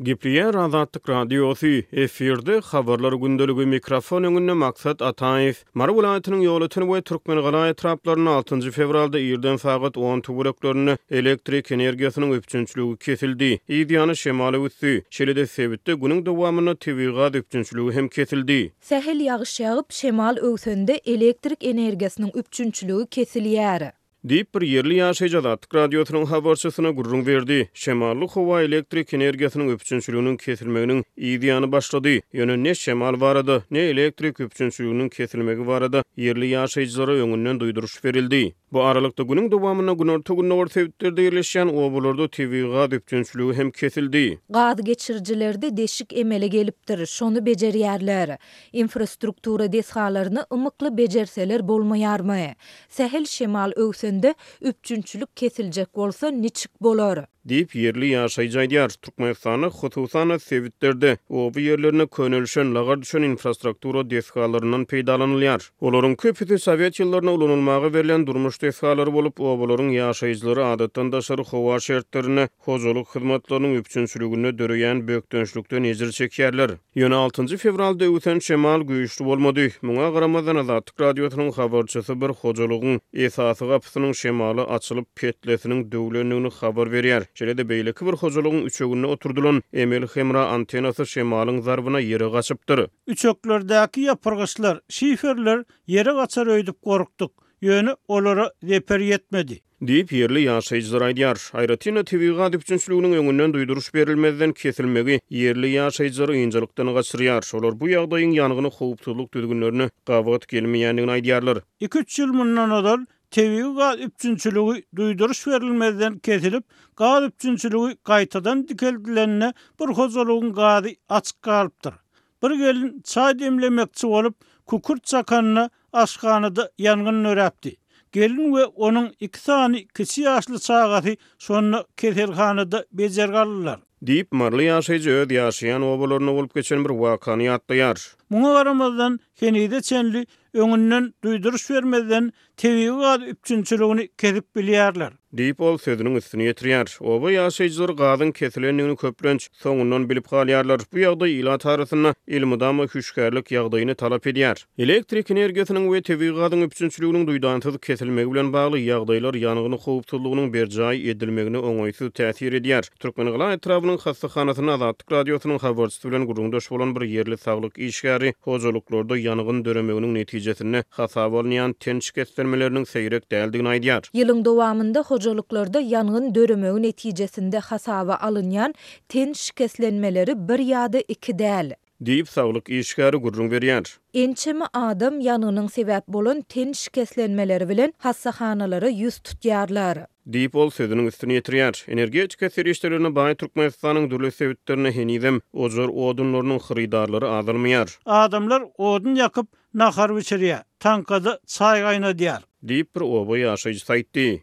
Gepleýär Azatlyk Radiosy, efirde, Habarlar gündeligi, mikrofon öňünde Maksat Ataýew. Mary welaýatynyň Ýolöten we Türkmengala etraplarynda altynjy fewralda irden sagat on töwereklerinde elektrik energiýasynyň üpjünçiligi kesildi, yz ýany şemal öwüsdi. Şeýle-de sebitde günüň dowamynda tebigy gaz üpjünçiligi hem kesildi. Sähel ýagyş ýagyp, şemal öwsende elektrik energiýasynyň üpjünçiligi kesilýär. Diýip, bir ýerli ýaşaýjy Azatlyk Radiosynyň habarçysyna gürrüň berdi. Şemally howa elektrik energiýasynyň üpjünçiliginiň kesilmeginiň yz ýany başlady. Ýöne ne şemal barada, ne elektrik üpjünçiliginiň kesilmegi barada ýerli ýaşaýjylara öňünden duýduryş berildi. Bu aralykda, günüň dowamynda günorta-gündogar sebitlerde ýerleşýän obalarda tebigy gaz üpjünçiligi hem kesildi. Gaz geçirijilerde deşik emele gelipdir, şony bejerýärler. Infrastruktura desgalaryny ymykly bejerseler bolmaýarmy? Sähel şemal öwsen-de, üpjünçilik kesiljek bolsa, niçik bolar? Diýip, ýerli ýaşaýjy aýdýar. Türkmenistanda, hususan-da, sebitlerde oba ýerlerinde könelişen, lagar düşen infrastruktura desgalaryndan peýdalanylýar. Olaryň köpüsi sowet ýyllarynda ulanylmaga berlen durmuş desgalary bolup, obalaryň ýaşaýjylary adatdan daşary howa şertlerinde hojalyk hyzmatlarynyň üpjünçiliginde döreýän bökdençlikden ejir çekýärler. Ýöne altynjy fewralda öwüsen şemal güýçli bolmady. Muňa garamazdan, Azatlyk Radiosynyň habarçysy bir hojalygyň esasy gapysynyň şemala açylyp, petlesiniň döwlendigini habar berýär. Şeýle-de beýleki bir hojalygyň üçeginde oturdylan emeli hemra antenasy şemalyň zarbyna ýere gaçypdyr. Üçeklerdäki ýapyrgyçlar, şiferler ýere gaçar öýdüp gorkduk, ýöne olara zeper ýetmedi. Diýip, ýerli ýaşaýjylar aýdýar. Aýratyn-da, tebigy gaz üpjünçiliginiň öňünden duýduryş berilmezden kesilmegi ýerli ýaşaýjylary ynjalykdan gaçyrýar. Olar bu ýagdaýyň ýangyn howpsuzlyk düzgünlerine gabat gelmeýändigini aýdýarlar. Iki-üç ýyl mundan ozal tebigy gaz üpjünçiligi duýduryş berilmezden kesilip, gaz üpjünçiligi gaýtadan dikeldilende bir hojalygyň gazy açyk galypdyr. Bir gelin çaý demlemekçi bolup, kükürt çakanda aşhanada ýangyn döräpdi. Gelin we onuň iki sany kiçi ýaşly çagasy şonda keselhanada bejer galdylar. Diýip, maryly ýaşaýjy öz ýaşaýan obalarynda bolup geçen bir wakany ýatlaýar. Muňa garamazdan, henize çenli öňünden duýduryş bermezden Tebigy gaz üpjünçiligini kesip bilýärler. Diýip, ol sözüniň üstüni ýetirýär. Oba ýaşaýjylary gazyň kesilendigini köplenç, soňundan bilip galýarlar. Bu ýagdaý ilat arasynda elmydama hüşgärlik ýagdaýyny talap edýär. Elektrik energiýasynyň we tebigy gazyň üpjünçiliginiň duýdansyz kesilmegi bilen bagly ýagdaýlar ýangyn howpsuzlygynyň berjaý edilmegine oňaýsyz täsir edýär. Türkmengala etrabynyň hassahanasyna Azatlyk Radiosynyň habarçysy bilen gürrüňdeş bolan bir ýerli saglyk işgäri hojalyklarda ýangyn döremeginiň netijesinde hasaba alynýan ten şikeslenmeleriniň seýrek däldigini aýdýar. Ýylyň dowamynda hojalyklarda ýangyn döremegi netijesinde hasaba alynýan ten şikeslenmeleri bir ýa-da iki däl. Diýip, saglyk işgäri gürrüň berýär. Ençeme adam ýangynyň sebäp bolan ten şikeslenmeleri bilen hassahanalara ýüz tutýarlar. Diýip, ol sözüniň üstüni ýetirýär. Energetika serişdelerine baý Türkmenistanyň dürli sebitlerinde henizem ojar odunlarynyň hyrydarlary azalmaýar. Adamlar odun ýakyp, nahar bişirýär, taňkada çaý gaýnadýar. Diýip, bir oba ýaşaýjysy aýtdy.